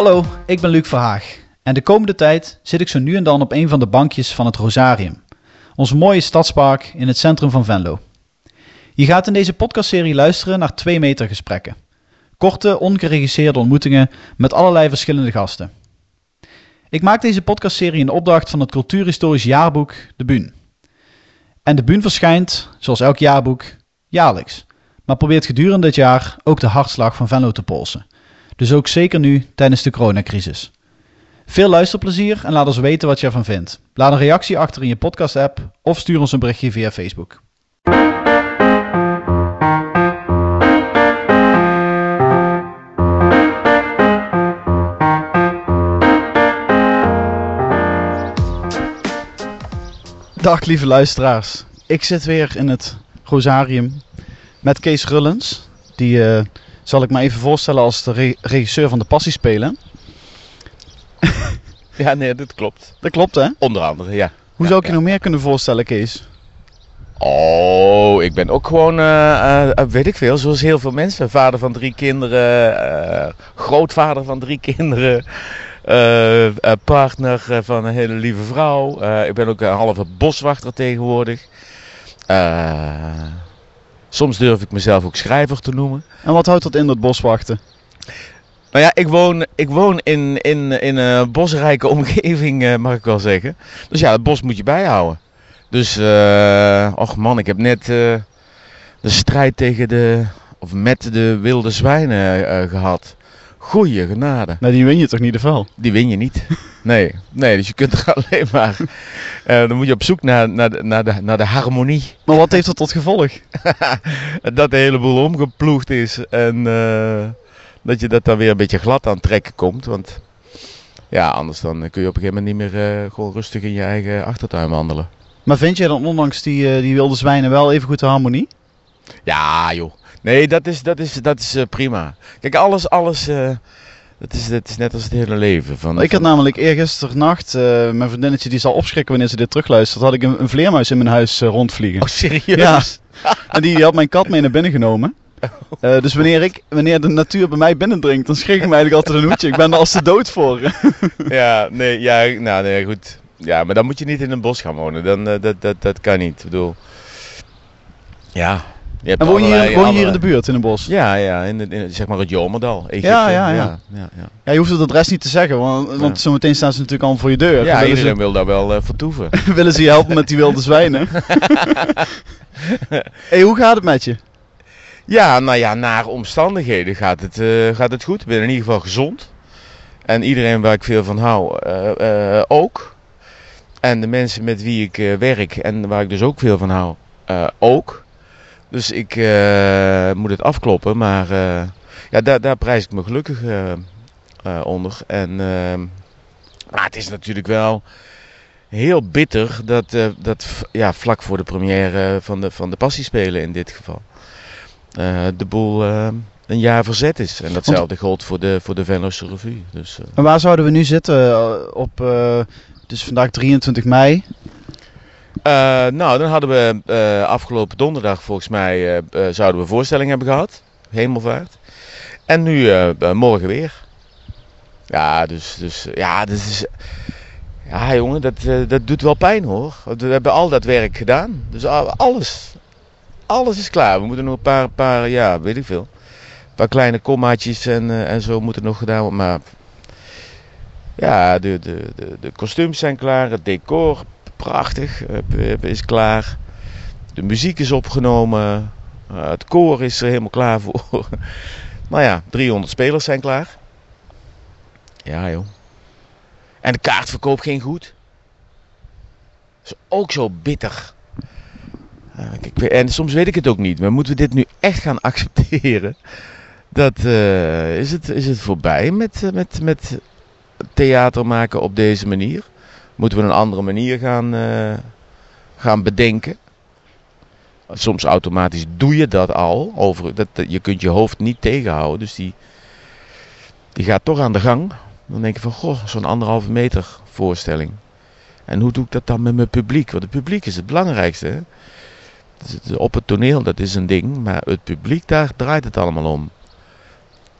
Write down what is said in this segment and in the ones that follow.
Hallo, ik ben Luc Verhaag en de komende tijd zit ik zo nu en dan op een van de bankjes van het Rosarium, ons mooie stadspark in het centrum van Venlo. Je gaat in deze podcastserie luisteren naar twee meter gesprekken. Korte, ongeregisseerde ontmoetingen met allerlei verschillende gasten. Ik maak deze podcastserie in opdracht van het cultuurhistorisch jaarboek De Buun. En De Buun verschijnt, zoals elk jaarboek, jaarlijks, maar probeert gedurende dit jaar ook de hartslag van Venlo te polsen. Dus ook zeker nu tijdens de coronacrisis. Veel luisterplezier en laat ons weten wat je ervan vindt. Laat een reactie achter in je podcast-app of stuur ons een berichtje via Facebook. Dag lieve luisteraars. Ik zit weer in het Rosarium met Kees Rullens. Die eh, zal ik me even voorstellen als de re- regisseur van de Passiespelen. Ja, nee, dat klopt. Dat klopt hè? Onder andere, ja. Hoe Ja, zou ik je ja. nog meer kunnen voorstellen Kees? Oh, ik ben ook gewoon, eh, eh, weet ik veel, zoals heel veel mensen. Vader van drie kinderen, eh, grootvader van drie kinderen, eh, eh, partner eh, van een hele lieve vrouw. Eh, ik ben ook een halve boswachter tegenwoordig. Eh, soms durf ik mezelf ook schrijver te noemen. En wat houdt dat in, dat boswachten? Nou ja, ik woon, ik woon in, in, in een bosrijke omgeving, eh, mag ik wel zeggen. Dus ja, het bos moet je bijhouden. Dus, eh och man, ik heb net eh, de strijd tegen de, of met de wilde zwijnen eh, gehad. Goeie genade. Nou, die win je toch niet de vel? Die win je niet. Nee, nee dus je kunt er alleen maar, eh, dan moet je op zoek naar, naar, de, naar, de, naar de harmonie. Maar wat heeft dat tot gevolg? dat de hele boel omgeploegd is en eh, dat je dat dan weer een beetje glad aan trekken komt. Want ja, anders dan kun je op een gegeven moment niet meer eh, gewoon rustig in je eigen achtertuin wandelen. Maar vind jij dan ondanks die, die wilde zwijnen wel even goed de harmonie? Ja joh, nee dat is, dat is, dat is eh, prima. Kijk, alles, alles, eh, dat, is, dat is net als het hele leven. Van, Ik had van- namelijk eergisternacht, eh mijn vriendinnetje die zal opschrikken wanneer ze dit terugluistert, had ik een, een vleermuis in mijn huis eh, rondvliegen. Oh serieus? Ja. En die, die had mijn kat mee naar binnen genomen. Eh, dus wanneer, ik, wanneer de natuur bij mij binnendringt, dan schrik ik me eigenlijk altijd een hoedje. Ik ben er als de dood voor. Ja, nee, ja, nou nee, goed. Ja, maar dan moet je niet in een bos gaan wonen. Dan, eh, dat, dat, dat kan niet. Ik bedoel, ja. Je En woon je, hier, woon je hier in de buurt, in een bos? Ja, ja, in, het- in, zeg maar het Jomerdal. Egypte. Ja, ja, ja. ja, ja, ja. Ja, je hoeft het adres niet te zeggen, want, want zometeen staan ze natuurlijk al voor je deur. Ja, iedereen wil daar wel eh, vertoeven. willen ze je helpen met die wilde zwijnen? hey, hoe gaat het met je? Ja, nou ja, naar omstandigheden gaat het, eh, gaat het goed. Ik ben in ieder geval gezond. En iedereen waar ik veel van hou, eh, ook. En de mensen met wie ik werk en waar ik dus ook veel van hou, ook. Dus ik eh, moet het afkloppen, maar eh, ja, daar, daar prijs ik me gelukkig eh, onder. En, ehm, maar het is natuurlijk wel heel bitter dat, dat ja, vlak voor de première van de, van de Passiespelen in dit geval de boel een jaar verzet is. En datzelfde geldt voor de, voor de Venlose Revue. Dus, En waar zouden we nu zitten op, het is vandaag 23 mei. Eh, nou, dan hadden we eh, afgelopen donderdag volgens mij eh, zouden we voorstelling hebben gehad. Hemelvaart. En nu morgen weer. Ja, dus, dus ja, dat is... Ja, jongen, dat, dat doet wel pijn hoor. We hebben al dat werk gedaan. Dus al- alles. Alles is klaar. We moeten nog een paar, paar ja, weet ik veel. Een paar kleine kommaatjes en, en zo moeten nog gedaan worden. Maar ja, de, de, de, de kostuums zijn klaar. Het decor, prachtig, eh, is klaar. De muziek is opgenomen. Eh, het koor is er helemaal klaar voor. nou ja, 300 spelers zijn klaar. Ja, joh. En de kaartverkoop ging goed. Dat is ook zo bitter. Eh, en soms weet ik het ook niet. Maar moeten we dit nu echt gaan accepteren? Dat, is, het, is het voorbij met, met, met theater maken op deze manier? Moeten we een andere manier gaan, eh, gaan bedenken? Soms automatisch doe je dat al. Over, dat, je kunt je hoofd niet tegenhouden. Dus die, die gaat toch aan de gang. Dan denk je van, goh, zo'n anderhalve meter voorstelling. En hoe doe ik dat dan met mijn publiek? Want het publiek is het belangrijkste. Dus Op het toneel, dat is een ding. Maar het publiek, daar draait het allemaal om.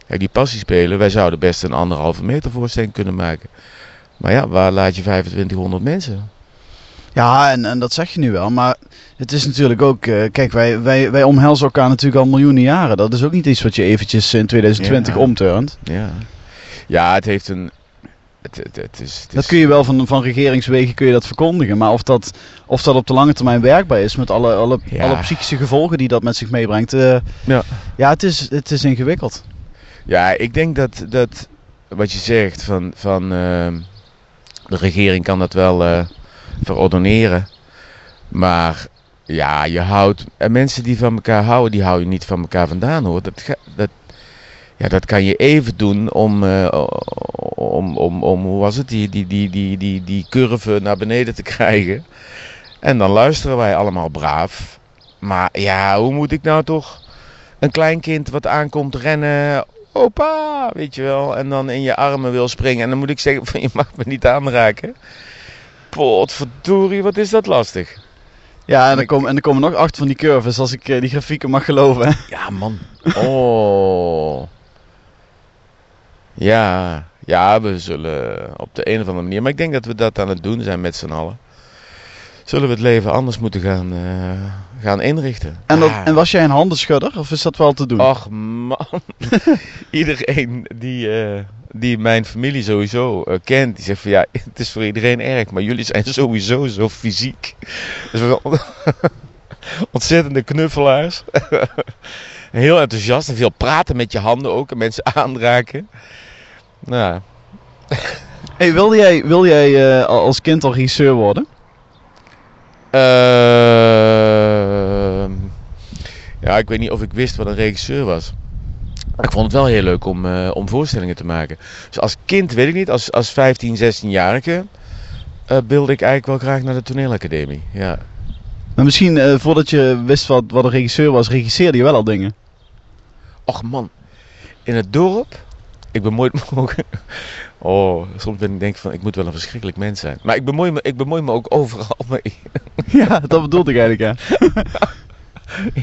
Kijk, die passiespelen, wij zouden best een anderhalve meter voorstelling kunnen maken. Maar ja, waar laat je 2500 mensen? Ja, en, en dat zeg je nu wel. Maar het is natuurlijk ook... eh, kijk, wij, wij, wij omhelzen elkaar natuurlijk al miljoenen jaren. Dat is ook niet iets wat je eventjes in 2020 Ja. omturnt. Ja, ja het heeft een... Het, het, het is, het Dat is- kun je wel van, van regeringswegen kun je dat verkondigen. Maar of dat, of dat op de lange termijn werkbaar is met alle, alle, Ja. alle psychische gevolgen die dat met zich meebrengt. eh, Ja. ja, het is, het is ingewikkeld. Ja, ik denk dat, dat wat je zegt van, van ehm, de regering kan dat wel eh verordoneren. Maar ja, je houdt. En mensen die van elkaar houden, die hou je niet van elkaar vandaan hoor. Dat, dat, ja, dat kan je even doen om, eh, om, om, om hoe was het, die, die, die, die, die, die curve naar beneden te krijgen. En dan luisteren wij allemaal braaf. Maar ja, hoe moet ik nou toch een kleinkind wat aankomt rennen opa, weet je wel, en dan in je armen wil springen. En dan moet ik zeggen van je mag me niet aanraken. Potverdorie, wat is dat lastig. Ja, en er, komen, en komen nog acht van die curves, als ik eh, die grafieken mag geloven. Ja man. Oh. Ja, ja, we zullen op de een of andere manier, maar ik denk dat we dat aan het doen zijn met z'n allen. Zullen we het leven anders moeten gaan, eh, gaan inrichten. En, Ah. en was jij een handenschudder, of is dat wel te doen? Och man, iedereen die, eh, die mijn familie sowieso eh, kent, die zegt van ja, het is voor iedereen erg, maar jullie zijn sowieso zo fysiek. Dus we ontzettende knuffelaars. Heel enthousiast en veel praten met je handen ook en mensen aanraken. Nou, Hey, wilde jij, wilde jij al- als kind al regisseur worden? Ehm, ja, ik weet niet of ik wist wat een regisseur was. Maar ik vond het wel heel leuk om, eh, om voorstellingen te maken. Dus als kind weet ik niet, als, als 15, 16-jarige eh wilde ik eigenlijk wel graag naar de toneelacademie. Ja. Maar misschien eh, voordat je wist wat, wat een regisseur was, regisseerde je wel al dingen. Och man, in het dorp, ik bemoei me ook. Oh, soms ben ik denk van, ik moet wel een verschrikkelijk mens zijn. Maar ik bemoei me, ik bemoei me ook overal mee. ja, dat bedoelde ik eigenlijk, ja.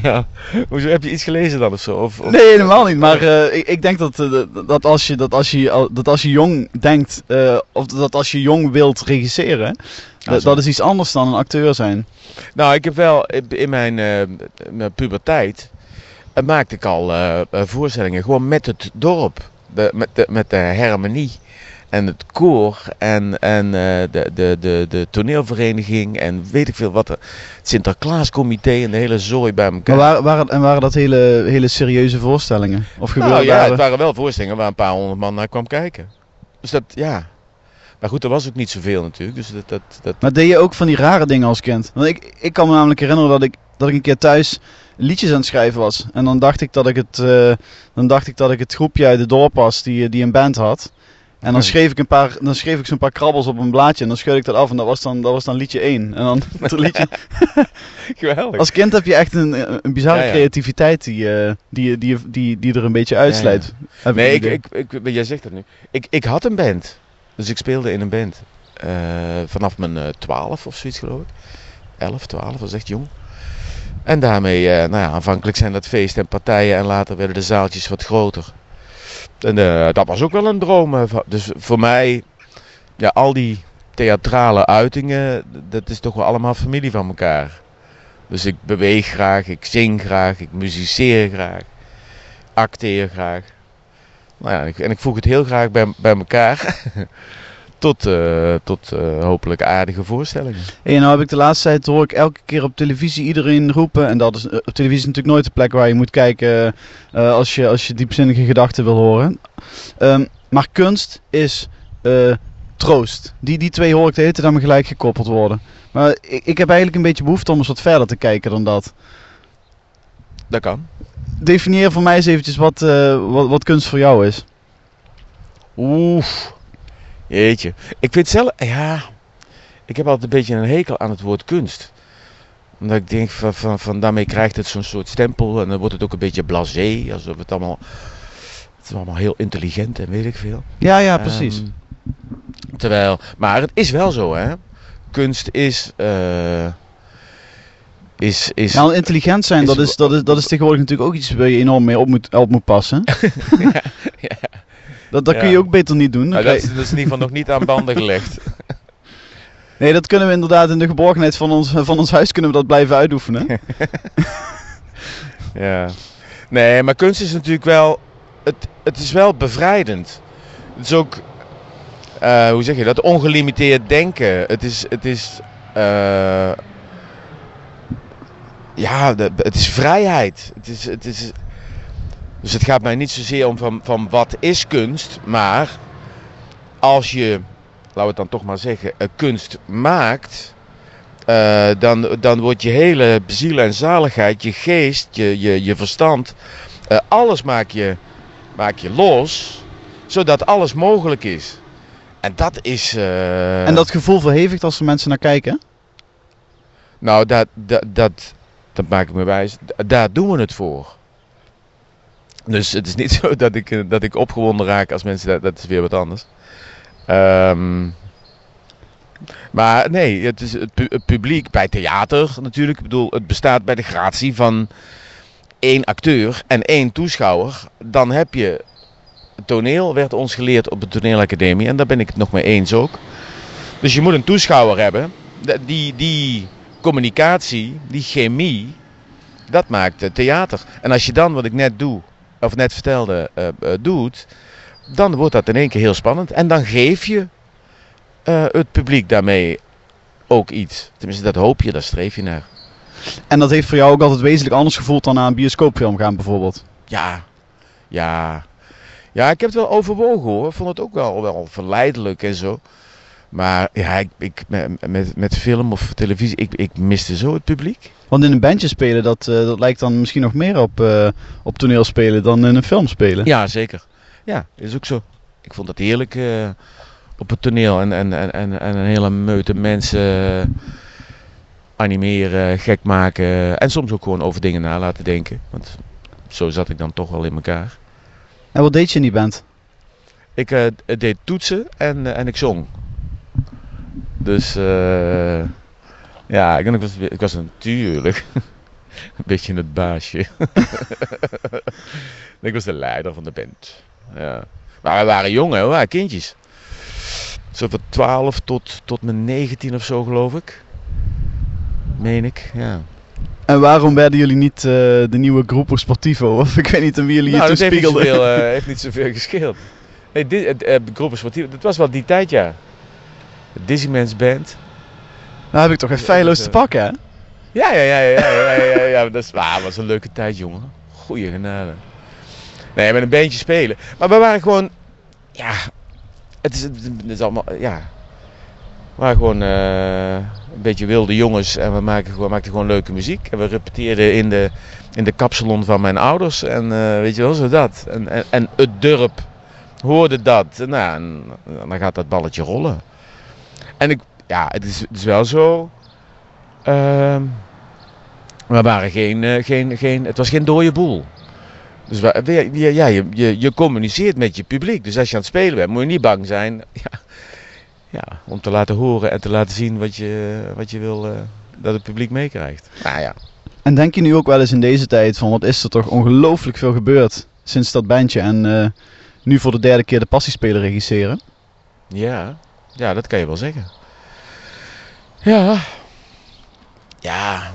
ja. Hoezo, heb je iets gelezen dan of zo? Of, of- Nee, helemaal niet. Maar eh, ik, ik denk dat, eh, dat- dat, als je, dat, als je, dat als je jong denkt, eh, of dat als je jong wilt regisseren, dat, is iets anders dan een acteur zijn. Nou, ik heb wel in mijn, mijn puberteit maakte ik al voorstellingen gewoon met het dorp, de, met, de, met de harmonie en het koor en, en eh, de, de, de, de toneelvereniging en weet ik veel wat. er- Het Sinterklaascomité en de hele zooi bij elkaar. Maar waren, waren, en waren dat hele, hele serieuze voorstellingen? Of nou ja, het waren wel voorstellingen waar een paar honderd man naar kwam kijken. Dus dat, ja. Maar goed, er was ook niet zoveel natuurlijk. Dus dat, dat, dat, Maar deed je ook van die rare dingen als kind? Want ik, ik kan me namelijk herinneren dat ik, dat ik een keer thuis liedjes aan het schrijven was. En dan dacht ik dat ik het, eh, dan dacht ik dat ik het groepje uit het dorp was die, die een band had. En dan schreef ik een paar, dan schreef ik zo'n paar krabbels op een blaadje en dan scheurde ik dat af en dat was dan, dat was dan liedje 1. En dan het liedje, geweldig. als kind heb je echt een, een bizarre Ja, ja. creativiteit die, eh, die, die, die, die er een beetje uitsluit. Nee, ik, ik, ik, jij zegt dat nu. Ik, ik had een band. Dus ik speelde in een band. Eh, vanaf mijn eh 12 of zoiets geloof ik. 11, 12, dat was echt jong. En daarmee, eh, nou ja, aanvankelijk zijn dat feesten en partijen en later werden de zaaltjes wat groter. En dat was ook wel een droom. Dus voor mij, ja, al die theatrale uitingen, dat is toch wel allemaal familie van elkaar. Dus ik beweeg graag, ik zing graag, ik muziceer graag, acteer graag. Nou ja, en ik, en ik voeg het heel graag bij, bij elkaar. tot eh, tot eh, hopelijk aardige voorstellingen. Hey, nou heb ik de laatste tijd hoor ik elke keer op televisie iedereen roepen. En dat is eh, op televisie is natuurlijk nooit de plek waar je moet kijken als, je, als je diepzinnige gedachten wil horen. Ehm, maar kunst is troost. Die, die twee hoor ik de hele tijd aan me gelijk gekoppeld worden. Maar ik, ik heb eigenlijk een beetje behoefte om eens wat verder te kijken dan dat. Dat kan. Definieer voor mij eens eventjes wat, eh, wat, wat kunst voor jou is. Oeh. Jeetje. Ik vind zelf, ja. Ik heb altijd een beetje een hekel aan het woord kunst. Omdat ik denk van, van, van daarmee krijgt het zo'n soort stempel. En dan wordt het ook een beetje blasé. Alsof het allemaal. Het is allemaal heel intelligent en weet ik veel. Ja, ja, precies. Ehm, terwijl, maar het is wel zo, hè? Kunst is. eh, is, is Nou, intelligent zijn, is- dat is, dat, is, dat is tegenwoordig natuurlijk ook iets waar je enorm mee op moet, op moet passen. Ja. Dat, dat kun je ook beter niet doen. Dat, is, dat is in ieder geval nog niet aan banden gelegd. Nee, dat kunnen we inderdaad in de geborgenheid van ons, van ons huis kunnen we dat blijven uitoefenen. Ja. Nee, maar kunst is natuurlijk wel. Het, het is wel bevrijdend. Het is ook. eh, hoe zeg je dat? Ongelimiteerd denken. Het is. Het is eh, ja, de- het is vrijheid. Het is, het is, dus het gaat mij niet zozeer om van, van wat is kunst, maar als je, laten we het dan toch maar zeggen, eh, kunst maakt, eh, dan, dan wordt je hele ziel en zaligheid, je geest, je, je, je verstand, eh, alles maak je, maak je los, zodat alles mogelijk is. En dat is. En dat gevoel verhevigt als er mensen naar kijken. Nou, dat, dat, dat, dat maak ik me wijs. Daar doen we het voor. Dus het is niet zo dat ik, eh, dat ik opgewonden raak als mensen. Dat, dat is weer wat anders. Ehm, maar nee, het, is het, pu- het publiek bij theater natuurlijk. Ik bedoel, het bestaat bij de gratie van één acteur en één toeschouwer. Dan heb je. Toneel werd ons geleerd op de toneelacademie. En daar ben ik het nog mee eens ook. Dus je moet een toeschouwer hebben. Die, die communicatie, die chemie, dat maakt theater. En als je dan wat ik net doe, of net vertelde, eh, eh, doet, dan wordt dat in één keer heel spannend. En dan geef je eh, het publiek daarmee ook iets. Tenminste, dat hoop je, daar streef je naar. En dat heeft voor jou ook altijd wezenlijk anders gevoeld dan naar een bioscoopfilm gaan bijvoorbeeld. Ja, ja. Ja, ik heb het wel overwogen hoor. Ik vond het ook wel, wel verleidelijk en zo. Maar ja, ik, ik, met, met, film of televisie, ik, ik miste zo het publiek. Want in een bandje spelen, dat, eh, dat lijkt dan misschien nog meer op, eh, op toneel spelen dan in een film spelen. Ja, zeker. Ja, is ook zo. Ik vond het heerlijk eh, op het toneel en, en, en, en, en een hele meute mensen animeren, gek maken en soms ook gewoon over dingen na laten denken. Want zo zat ik dan toch wel in elkaar. En wat deed je in die band? Ik deed toetsen en, en ik zong. Dus eh, ja, ik, ik, was, ik was natuurlijk een beetje het baasje. ik was de leider van de band. Ja. Maar we waren jong, hè, we waren kindjes. Zo van 12 tot, tot mijn 19 of zo, geloof ik. Meen ik, ja. En waarom werden jullie niet eh, de nieuwe Groepo Sportivo? Of ik weet niet aan wie jullie Nou, je dat toen heeft niet, spiegelden. zoveel, eh, heeft niet zoveel gescheeld. Nee, dit, het, Groepen Sportief, dat was wel die tijd, ja. De Dizzyman's Band. Nou heb ik toch even feilloos te pakken, hè? Ja, ja, ja, ja, ja, ja, ja, ja. Dat is, ah, was een leuke tijd, jongen. Goeie genade. Nee, met een bandje spelen. Maar we waren gewoon, ja, het is, het is allemaal, ja. We waren gewoon eh, een beetje wilde jongens en we gewoon- maakten gewoon leuke muziek. En we repeteerden in de, in de kapsalon van mijn ouders en eh, weet je wel, zo dat. En, en, en het dorp hoorde dat. Nou, en dan gaat dat balletje rollen. En ik, ja, het is, het is wel zo. Ehm, we waren geen, eh, geen, geen, het was geen dode boel. Dus we, we- ja, ja, je, je, je communiceert met je publiek. Dus als je aan het spelen bent, moet je niet bang zijn ja, ja, om te laten horen en te laten zien wat je, wat je wil eh, dat het publiek meekrijgt. Nou ja. En denk je nu ook wel eens in deze tijd van wat is er toch ongelooflijk veel gebeurd sinds dat bandje en eh, nu voor de derde keer de passiespeler regisseren? Ja, ja, dat kan je wel zeggen. Ja. Ja.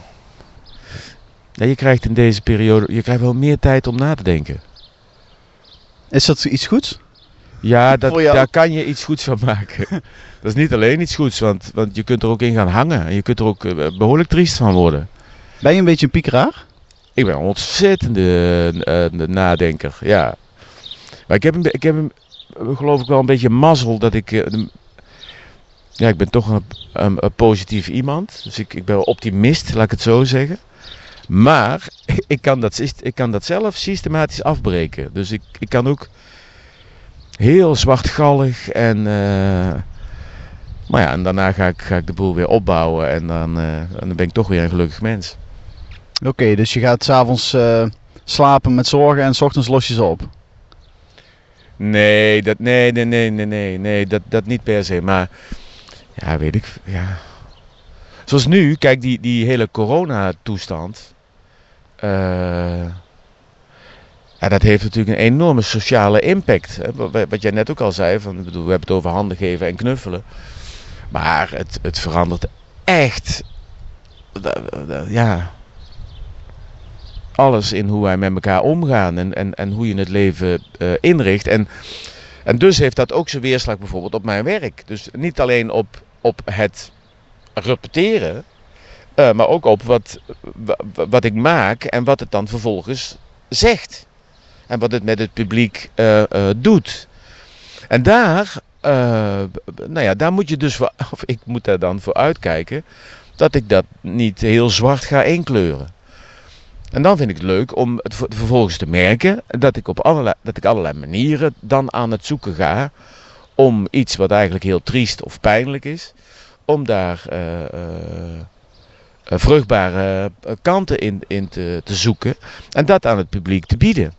ja. Je krijgt in deze periode, je krijgt wel meer tijd om na te denken. Is dat iets goeds? Ja, dat, daar kan je iets goeds van maken. dat is niet alleen iets goeds, want, want je kunt er ook in gaan hangen. En je kunt er ook eh, behoorlijk triest van worden. Ben je een beetje een piekeraar? Ik ben een ontzettende eh, nadenker, ja. Maar ik heb, een, be- ik heb een, geloof ik wel een beetje mazzel dat ik... eh, ja, ik ben toch een, een, een positief iemand. Dus ik, ik ben optimist, laat ik het zo zeggen. Maar ik kan dat, ik kan dat zelf systematisch afbreken. Dus ik, ik kan ook heel zwartgallig en... eh, maar ja, en daarna ga ik, ga ik de boel weer opbouwen en dan, eh, en dan ben ik toch weer een gelukkig mens. Oké, dus je gaat s'avonds avonds slapen met zorgen en s ochtends los je ze op. Nee, dat, nee, nee, nee, nee, nee, nee dat, dat niet per se. Maar ja, weet ik. Ja. Zoals nu, kijk, die, die hele coronatoestand. eh Ja, dat heeft natuurlijk een enorme sociale impact. Hè. Wat- jij net ook al zei, van, bedoel, we hebben het over handen geven en knuffelen. Maar het, het verandert echt, ja, alles in hoe wij met elkaar omgaan en, en, en hoe je het leven eh, inricht. En, en dus heeft dat ook zijn weerslag bijvoorbeeld op mijn werk. Dus niet alleen op, op het repeteren, eh, maar ook op wat, wa- wa- wat ik maak en wat het dan vervolgens zegt. En wat het met het publiek eh, eh, doet. En daar, nou ja, daar moet je dus voor, of ik moet daar dan voor uitkijken, dat ik dat niet heel zwart ga inkleuren. En dan vind ik het leuk om het ver- vervolgens te merken dat ik op allerlei, dat ik allerlei manieren dan aan het zoeken ga om iets wat eigenlijk heel triest of pijnlijk is, om daar eh, eh, eh, vruchtbare kanten in, in te, te zoeken en dat aan het publiek te bieden.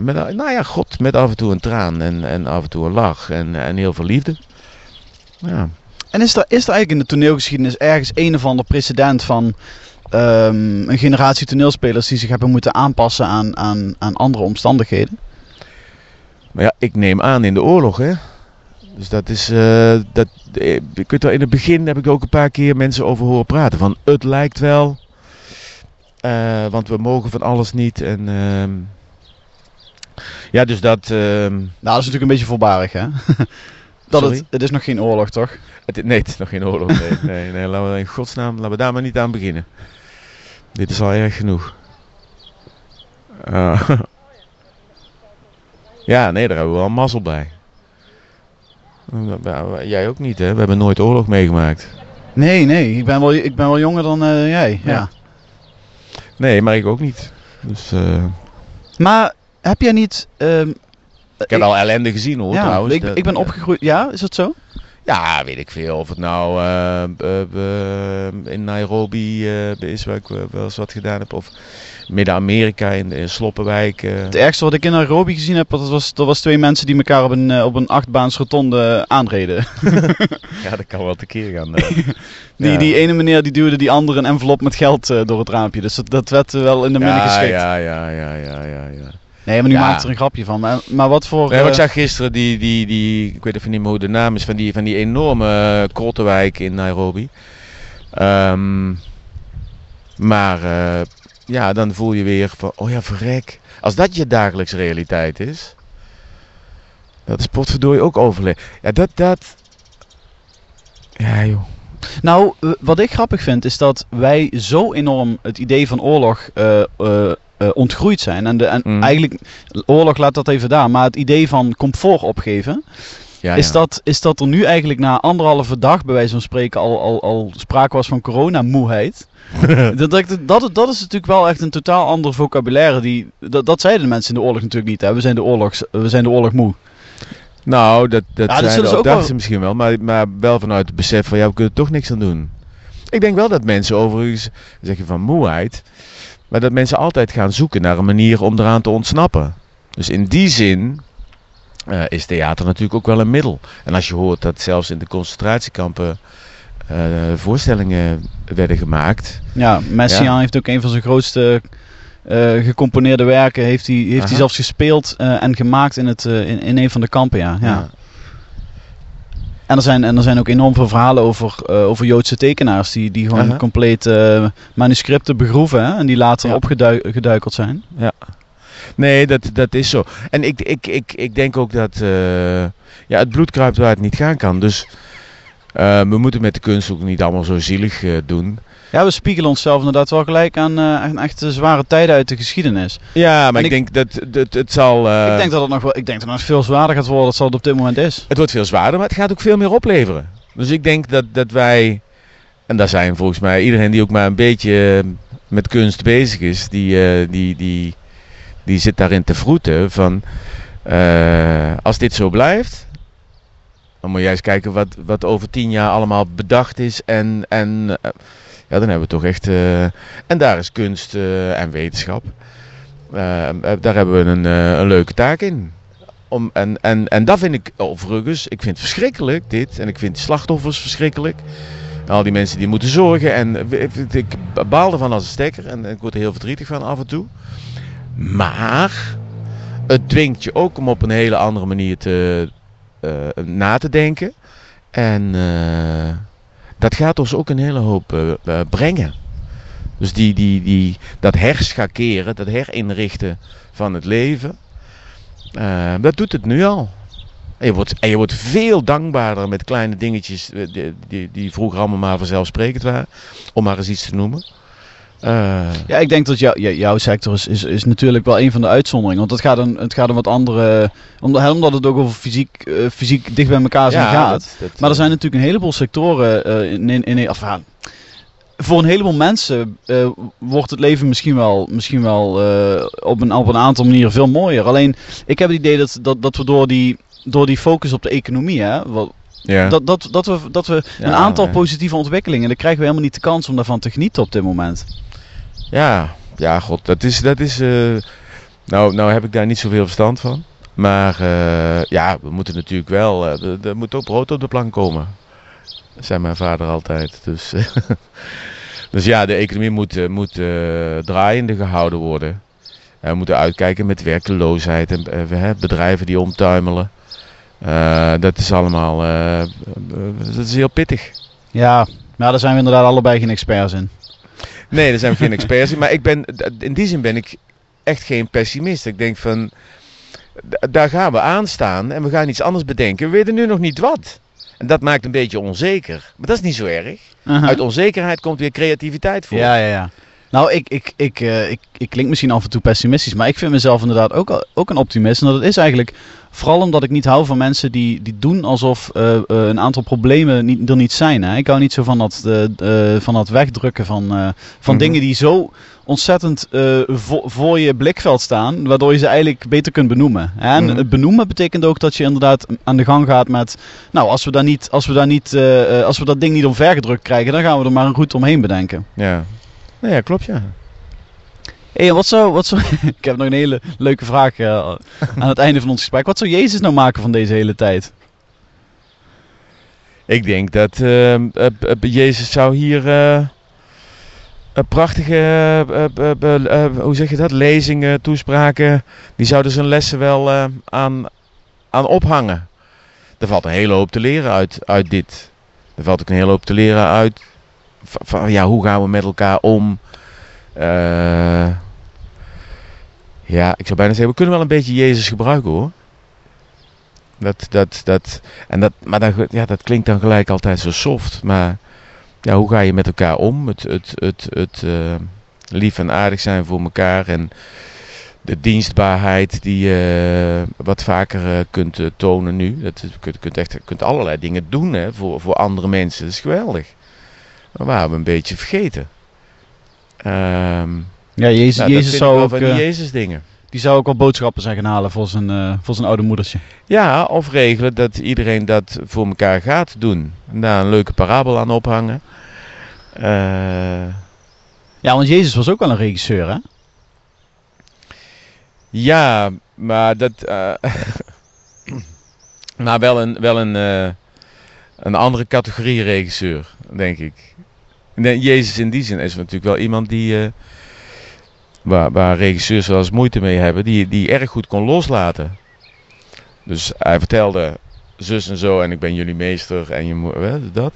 Met, nou ja, god, met af en toe een traan en, en af en toe een lach en, en heel veel liefde. Ja. En is er, is er eigenlijk in de toneelgeschiedenis ergens een of ander precedent van ehm, een generatie toneelspelers die zich hebben moeten aanpassen aan, aan, aan andere omstandigheden? Maar ja, ik neem aan in de oorlog, hè. Dus dat is, eh, dat, eh, ik weet wel, in het begin heb ik ook een paar keer mensen over horen praten. Van, het lijkt wel, eh, want we mogen van alles niet. En, ehm, ja, dus dat, ehm, Nou, dat is natuurlijk een beetje voorbarig, hè? Dat het, het is nog geen oorlog, toch? het, nee, het is nog geen oorlog. Nee, nee, nee, laten we in godsnaam, laten we daar maar niet aan beginnen. Dit is al erg genoeg. Ja, nee, daar hebben we wel mazzel bij. Jij ook niet, hè? We hebben nooit oorlog meegemaakt. Nee, nee, ik ben wel, ik ben wel jonger dan eh, jij. Ja. Ja. Nee, maar ik ook niet. Dus, eh, Maar heb jij niet. ehm, ik heb al ellende gezien hoor, ja, trouwens. ik, ik ben opgegroeid. Ja, is dat zo? Ja, weet ik veel. Of het nou eh, in Nairobi is, waar ik wel eens wat gedaan heb. Of Midden-Amerika, in, in Sloppenwijk. eh. Het ergste wat ik in Nairobi gezien heb, dat was, dat was twee mensen die elkaar op een, eh, op een achtbaans rotonde aanreden. Ja, dat kan wel tekeer gaan. eh. Die, Ja. die ene meneer die duwde die andere een envelop met geld door het raampje. Dus dat, dat werd wel in de midden ja, geschikt. ja, ja, ja, ja, ja, ja. Nee, maar nu Ja. maakt er een grapje van. Maar, maar wat voor... Nee, maar ik zag gisteren die, die, die, ik weet even niet meer hoe de naam is, van die, van die enorme krottenwijk in Nairobi. Ehm, maar ja, dan voel je weer van, oh ja, verrek. Als dat je dagelijkse realiteit is, dat is potverdorie ook overleg. Ja, dat, dat, ja joh. Nou, wat ik grappig vind is dat wij zo enorm het idee van oorlog eh, ontgroeid zijn. En, de, en Mm. eigenlijk, oorlog laat dat even daar, maar het idee van comfort opgeven, Ja, is, ja. Dat, is dat er nu eigenlijk na anderhalve dag, bij wijze van spreken, al, al, al sprake was van coronamoeheid. dat, dat, dat, dat is natuurlijk wel echt een totaal ander vocabulaire. Die, dat, dat zeiden de mensen in de oorlog natuurlijk niet. Hè. We, zijn de oorlog, we zijn de oorlog moe. Nou, dat, dat Ja, dat zijn ook dachten ze misschien wel, maar, maar wel vanuit het besef van ja, we kunnen er toch niks aan doen. Ik denk wel dat mensen overigens, zeg je van moeheid, maar dat mensen altijd gaan zoeken naar een manier om eraan te ontsnappen. Dus in die zin eh, is theater natuurlijk ook wel een middel. En als je hoort dat zelfs in de concentratiekampen voorstellingen werden gemaakt. Ja, Messiaen Ja. heeft ook een van zijn grootste eh, gecomponeerde werken. Heeft hij, heeft hij zelfs gespeeld eh, en gemaakt in, het, eh, in, in een van de kampen. Ja. Ja. En, er zijn, en er zijn ook enorm veel verhalen over, eh, over Joodse tekenaars. Die, die gewoon Aha. compleet eh, manuscripten begroeven. Hè, en die later Ja. opgeduikeld zijn. Nee, dat, dat is zo. En ik, ik, ik, ik denk ook dat eh, ja, het bloed kruipt waar het niet gaan kan. Dus eh, we moeten met de kunst ook niet allemaal zo zielig eh, doen. Ja, we spiegelen onszelf inderdaad wel gelijk aan, aan echt zware tijden uit de geschiedenis. Ja, maar ik, ik- denk dat, dat het zal... ik denk dat het nog wel, ik denk dat het veel zwaarder gaat worden dan het op dit moment is. Het wordt veel zwaarder, maar het gaat ook veel meer opleveren. Dus ik denk dat, dat wij... En daar zijn volgens mij iedereen die ook maar een beetje met kunst bezig is... Die, die, die, die zit daarin te vroeten van... als dit zo blijft... Dan moet jij eens kijken wat, wat over tien jaar allemaal bedacht is. En, en eh, ja, dan hebben we toch echt... eh, en daar is kunst eh, en wetenschap. daar hebben we een, een leuke taak in. Om, en, en, en dat vind ik overigens, ik vind het verschrikkelijk dit. En ik vind slachtoffers verschrikkelijk. Al die mensen die moeten zorgen. En ik, ik baal ervan als een stekker. En ik word er heel verdrietig van af en toe. Maar het dwingt je ook om op een hele andere manier te, na te denken. En eh, dat gaat ons ook een hele hoop eh, brengen. Dus die, die, die, dat herschakeren, dat herinrichten van het leven, dat doet het nu al. En je, wordt, en je wordt veel dankbaarder met kleine dingetjes die, die, die vroeger allemaal maar vanzelfsprekend waren, om maar eens iets te noemen. Uh, ja, ik denk dat jou, jouw sector is, is, is, natuurlijk wel een van de uitzonderingen. Want het gaat een, het gaat een wat andere. Omdat, omdat het ook over fysiek, uh, fysiek dicht bij elkaar zijn gaat. Dat, dat, maar er zijn natuurlijk een heleboel sectoren uh, in, in, in of, voor een heleboel mensen wordt het leven misschien wel, misschien wel op, een, op een aantal manieren veel mooier. Alleen ik heb het idee dat, dat, dat we door die, door die focus op de economie, hè, wat, ja. Dat, dat, dat we, dat we een aantal positieve ontwikkelingen, daar krijgen we helemaal niet de kans om daarvan te genieten op dit moment. Ja, ja, god, dat is. Dat is uh, nou, nou heb ik daar niet zoveel verstand van. Maar uh, ja, we moeten natuurlijk wel. Uh, er moet ook brood op de plank komen. Dat mijn vader altijd. Dus, dus ja, de economie moet, moet draaiende gehouden worden. we moeten uitkijken met werkeloosheid en bedrijven die omtuimelen. dat is allemaal. dat is heel pittig. Ja, maar daar zijn we inderdaad allebei geen experts in. Nee, daar zijn we geen experts in. Maar ik ben, in die zin ben ik echt geen pessimist. Ik denk van, daar gaan we aan staan en we gaan iets anders bedenken. We weten nu nog niet wat. En dat maakt een beetje onzeker. Maar dat is niet zo erg. Uit onzekerheid komt weer creativiteit voor. Ja, ja, ja. Nou, ik, ik, ik, uh, ik, ik klink misschien af en toe pessimistisch, maar ik vind mezelf inderdaad ook, ook een optimist. En dat is eigenlijk vooral omdat ik niet hou van mensen die, die doen alsof uh, uh, een aantal problemen niet, er niet zijn. Hè? Ik hou niet zo van dat, van dat wegdrukken van, van mhm. dingen die zo ontzettend vo voor je blikveld staan, waardoor je ze eigenlijk beter kunt benoemen. En mm benoemen betekent ook dat je inderdaad aan de gang gaat met, nou, als we, daar niet, als we, daar niet, als we dat ding niet omvergedrukt krijgen, dan gaan we er maar een route omheen bedenken. Ja. Nou ja, klopt ja. Hey, wat zou, wat zou, ik heb nog een hele leuke vraag uh, aan het einde van ons gesprek. Wat zou Jezus nou maken van deze hele tijd? Ik denk dat uh, Jezus zou hier een prachtige, hoe zeg je dat, lezingen, toespraken, die zouden zijn lessen wel aan, aan ophangen. Er valt een hele hoop te leren uit, uit dit. Er valt ook een hele hoop te leren uit van, ja, hoe gaan we met elkaar om? Uh, ja, ik zou bijna zeggen, we kunnen wel een beetje Jezus gebruiken hoor. Dat, dat, dat, en dat, maar dat, ja, dat klinkt dan gelijk altijd zo soft. Maar ja, hoe ga je met elkaar om? Het, het, het, het uh, lief en aardig zijn voor elkaar. En de dienstbaarheid die je wat vaker kunt tonen nu. Dat, je kunt, kunt, echt, kunt allerlei dingen doen hè, voor, voor andere mensen. Dat is geweldig. Dat waren we een beetje vergeten. Um, ja, Jezus, nou, Jezus zou ook... Van uh, Jezus dingen. Die zou ook wel boodschappen zijn gaan halen voor zijn, uh, voor zijn oude moedertje. Ja, of regelen dat iedereen dat voor elkaar gaat doen. En daar een leuke parabel aan ophangen. Uh, ja, want Jezus was ook wel een regisseur, hè? Ja, maar dat... maar wel een, wel een, een andere categorie regisseur, denk ik. Nee, Jezus in die zin is natuurlijk wel iemand die. Uh, waar, waar regisseurs wel eens moeite mee hebben, die, die erg goed kon loslaten. Dus hij vertelde zus en zo en ik ben jullie meester en je moet dat.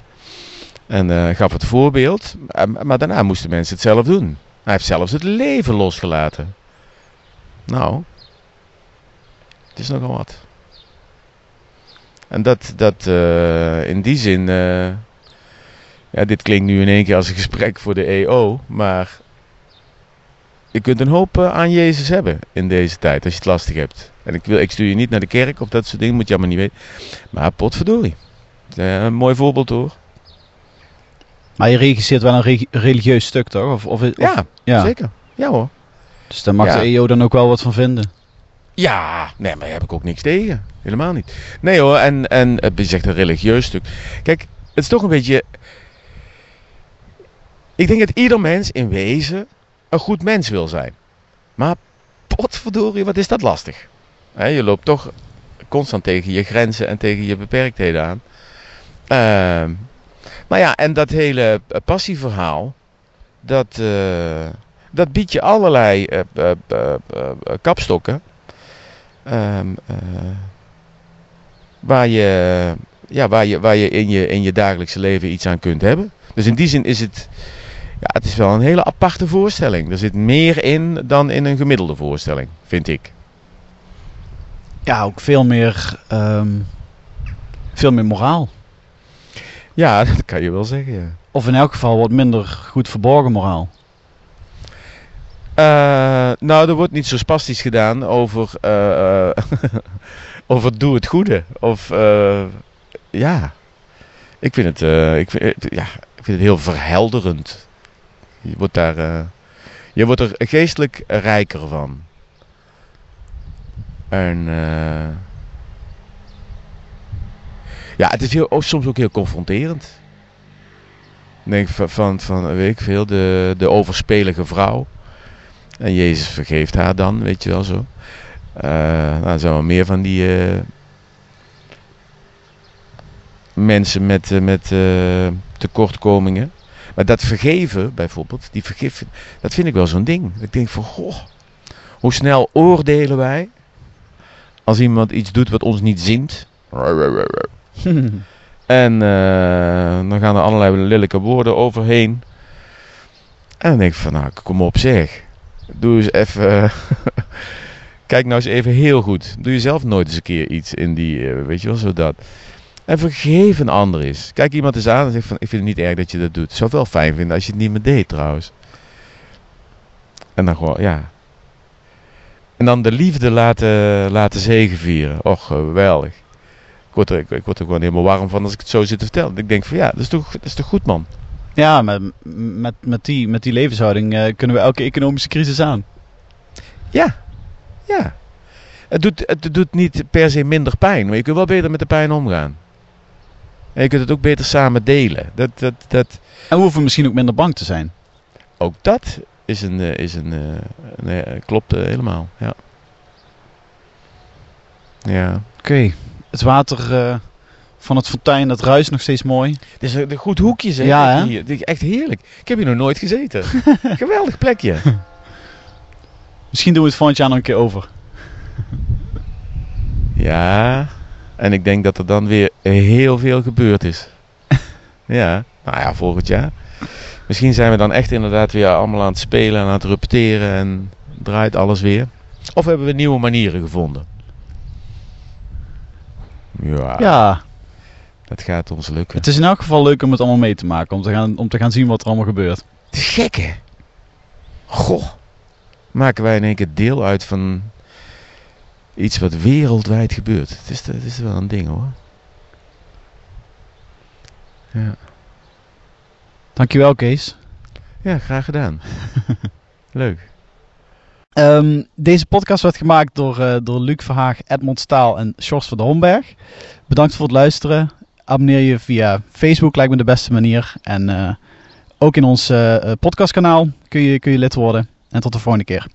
En uh, gaf het voorbeeld, maar daarna moesten mensen het zelf doen. Hij heeft zelfs het leven losgelaten. Nou, het is nogal wat. En dat, dat in die zin ja, dit klinkt nu in één keer als een gesprek voor de EO, maar je kunt een hoop eh, aan Jezus hebben in deze tijd als je het lastig hebt. En ik, wil, ik stuur je niet naar de kerk of dat soort dingen, moet je allemaal niet weten. Maar potverdorie. Een mooi voorbeeld hoor. Maar je regisseert wel een religieus stuk toch? Of, of, ja, ja, zeker. Ja hoor. Dus daar mag de EO dan ook wel wat van vinden. Ja, nee, maar daar heb ik ook niks tegen. Helemaal niet. Nee hoor, en, en je zegt een religieus stuk. Kijk, het is toch een beetje ik denk dat ieder mens in wezen een goed mens wil zijn. Maar potverdorie, wat is dat lastig. je loopt toch constant tegen je grenzen en tegen je beperktheden aan. Uh, maar ja, en dat hele passieverhaal, dat, uh, dat biedt je allerlei eh, eh, eh, eh, kapstokken. Ehm, eh, waar je, ja, waar je, waar je, in, je in je dagelijkse leven iets aan kunt hebben. Dus in die zin is het, ja, het is wel een hele aparte voorstelling. Er zit meer in dan in een gemiddelde voorstelling, vind ik. Ja, ook veel meer, ehm, veel meer moraal. Ja, dat kan je wel zeggen, ja. Of in elk geval wat minder goed verborgen moraal. Eh, nou, er wordt niet zo spastisch gedaan over, eh, over doe het goede. Of, eh, ja, ik vind, het, ik, vind, ja, ik vind het heel verhelderend. Je wordt, daar, eh, je wordt er geestelijk rijker van. En, eh, ja, het is heel, soms ook heel confronterend. Ik denk van, van, van weet ik veel, de, de overspelige vrouw. En Jezus vergeeft haar dan, weet je wel zo. Eh nou, er zijn wel meer van die mensen met, met tekortkomingen. Maar dat vergeven bijvoorbeeld, die vergif, dat vind ik wel zo'n ding. Ik denk van, goh, hoe snel oordelen wij als iemand iets doet wat ons niet zint. En eh, dan gaan er allerlei lelijke woorden overheen. En dan denk ik van, nou, kom op zeg. Doe eens even... Kijk nou eens even heel goed. Doe jezelf nooit eens een keer iets in die, eh, weet je wel, zo dat. En vergeef een ander eens. Kijk iemand eens aan en zeg van, ik vind het niet erg dat je dat doet. Ik zou het wel fijn vinden als je het niet meer deed trouwens. En dan gewoon, ja. En dan de liefde laten, laten zegenvieren. Och, geweldig. Ik word, er, ik, ik word er gewoon helemaal warm van als ik het zo zit te vertellen. Ik denk van, ja, dat is toch, dat is toch goed man. Ja, met, met, met, die, met die levenshouding eh, kunnen we elke economische crisis aan. Ja, ja. Het doet, het doet niet per se minder pijn, maar je kunt wel beter met de pijn omgaan. En je kunt het ook beter samen delen. Dat, dat, dat, En we hoeven misschien ook minder bang te zijn. ook dat is een, eh, is een, eh, een, eh, klopt helemaal. Ja. Ja. Oké, het water van het fontein, dat ruist nog steeds mooi. Het is een goed hoekje zeg. Ja, hè? hier. Echt heerlijk. Ik heb hier nog nooit gezeten. Geweldig plekje. Misschien doen we het volgend jaar nog een keer over. Ja, en ik denk dat er dan weer heel veel gebeurd is. ja, nou ja, volgend jaar. Misschien zijn we dan echt inderdaad weer allemaal aan het spelen en aan het repeteren en draait alles weer. Of hebben we nieuwe manieren gevonden? Ja, Ja, dat gaat ons lukken. het is in elk geval leuk om het allemaal mee te maken. Om te gaan, om te gaan zien wat er allemaal gebeurt. Het is gek hè? Goh, maken wij in één keer deel uit van iets wat wereldwijd gebeurt. Het is, het is wel een ding hoor. Ja. Dankjewel, Kees. Ja, graag gedaan. Leuk. Ehm, deze podcast werd gemaakt door, eh, door Luc Verhaag, Edmond Staal en Sjors van de Homberg. Bedankt voor het luisteren. Abonneer je via Facebook, lijkt me de beste manier. En eh, ook in ons eh, podcastkanaal kun je, kun je lid worden. En tot de volgende keer.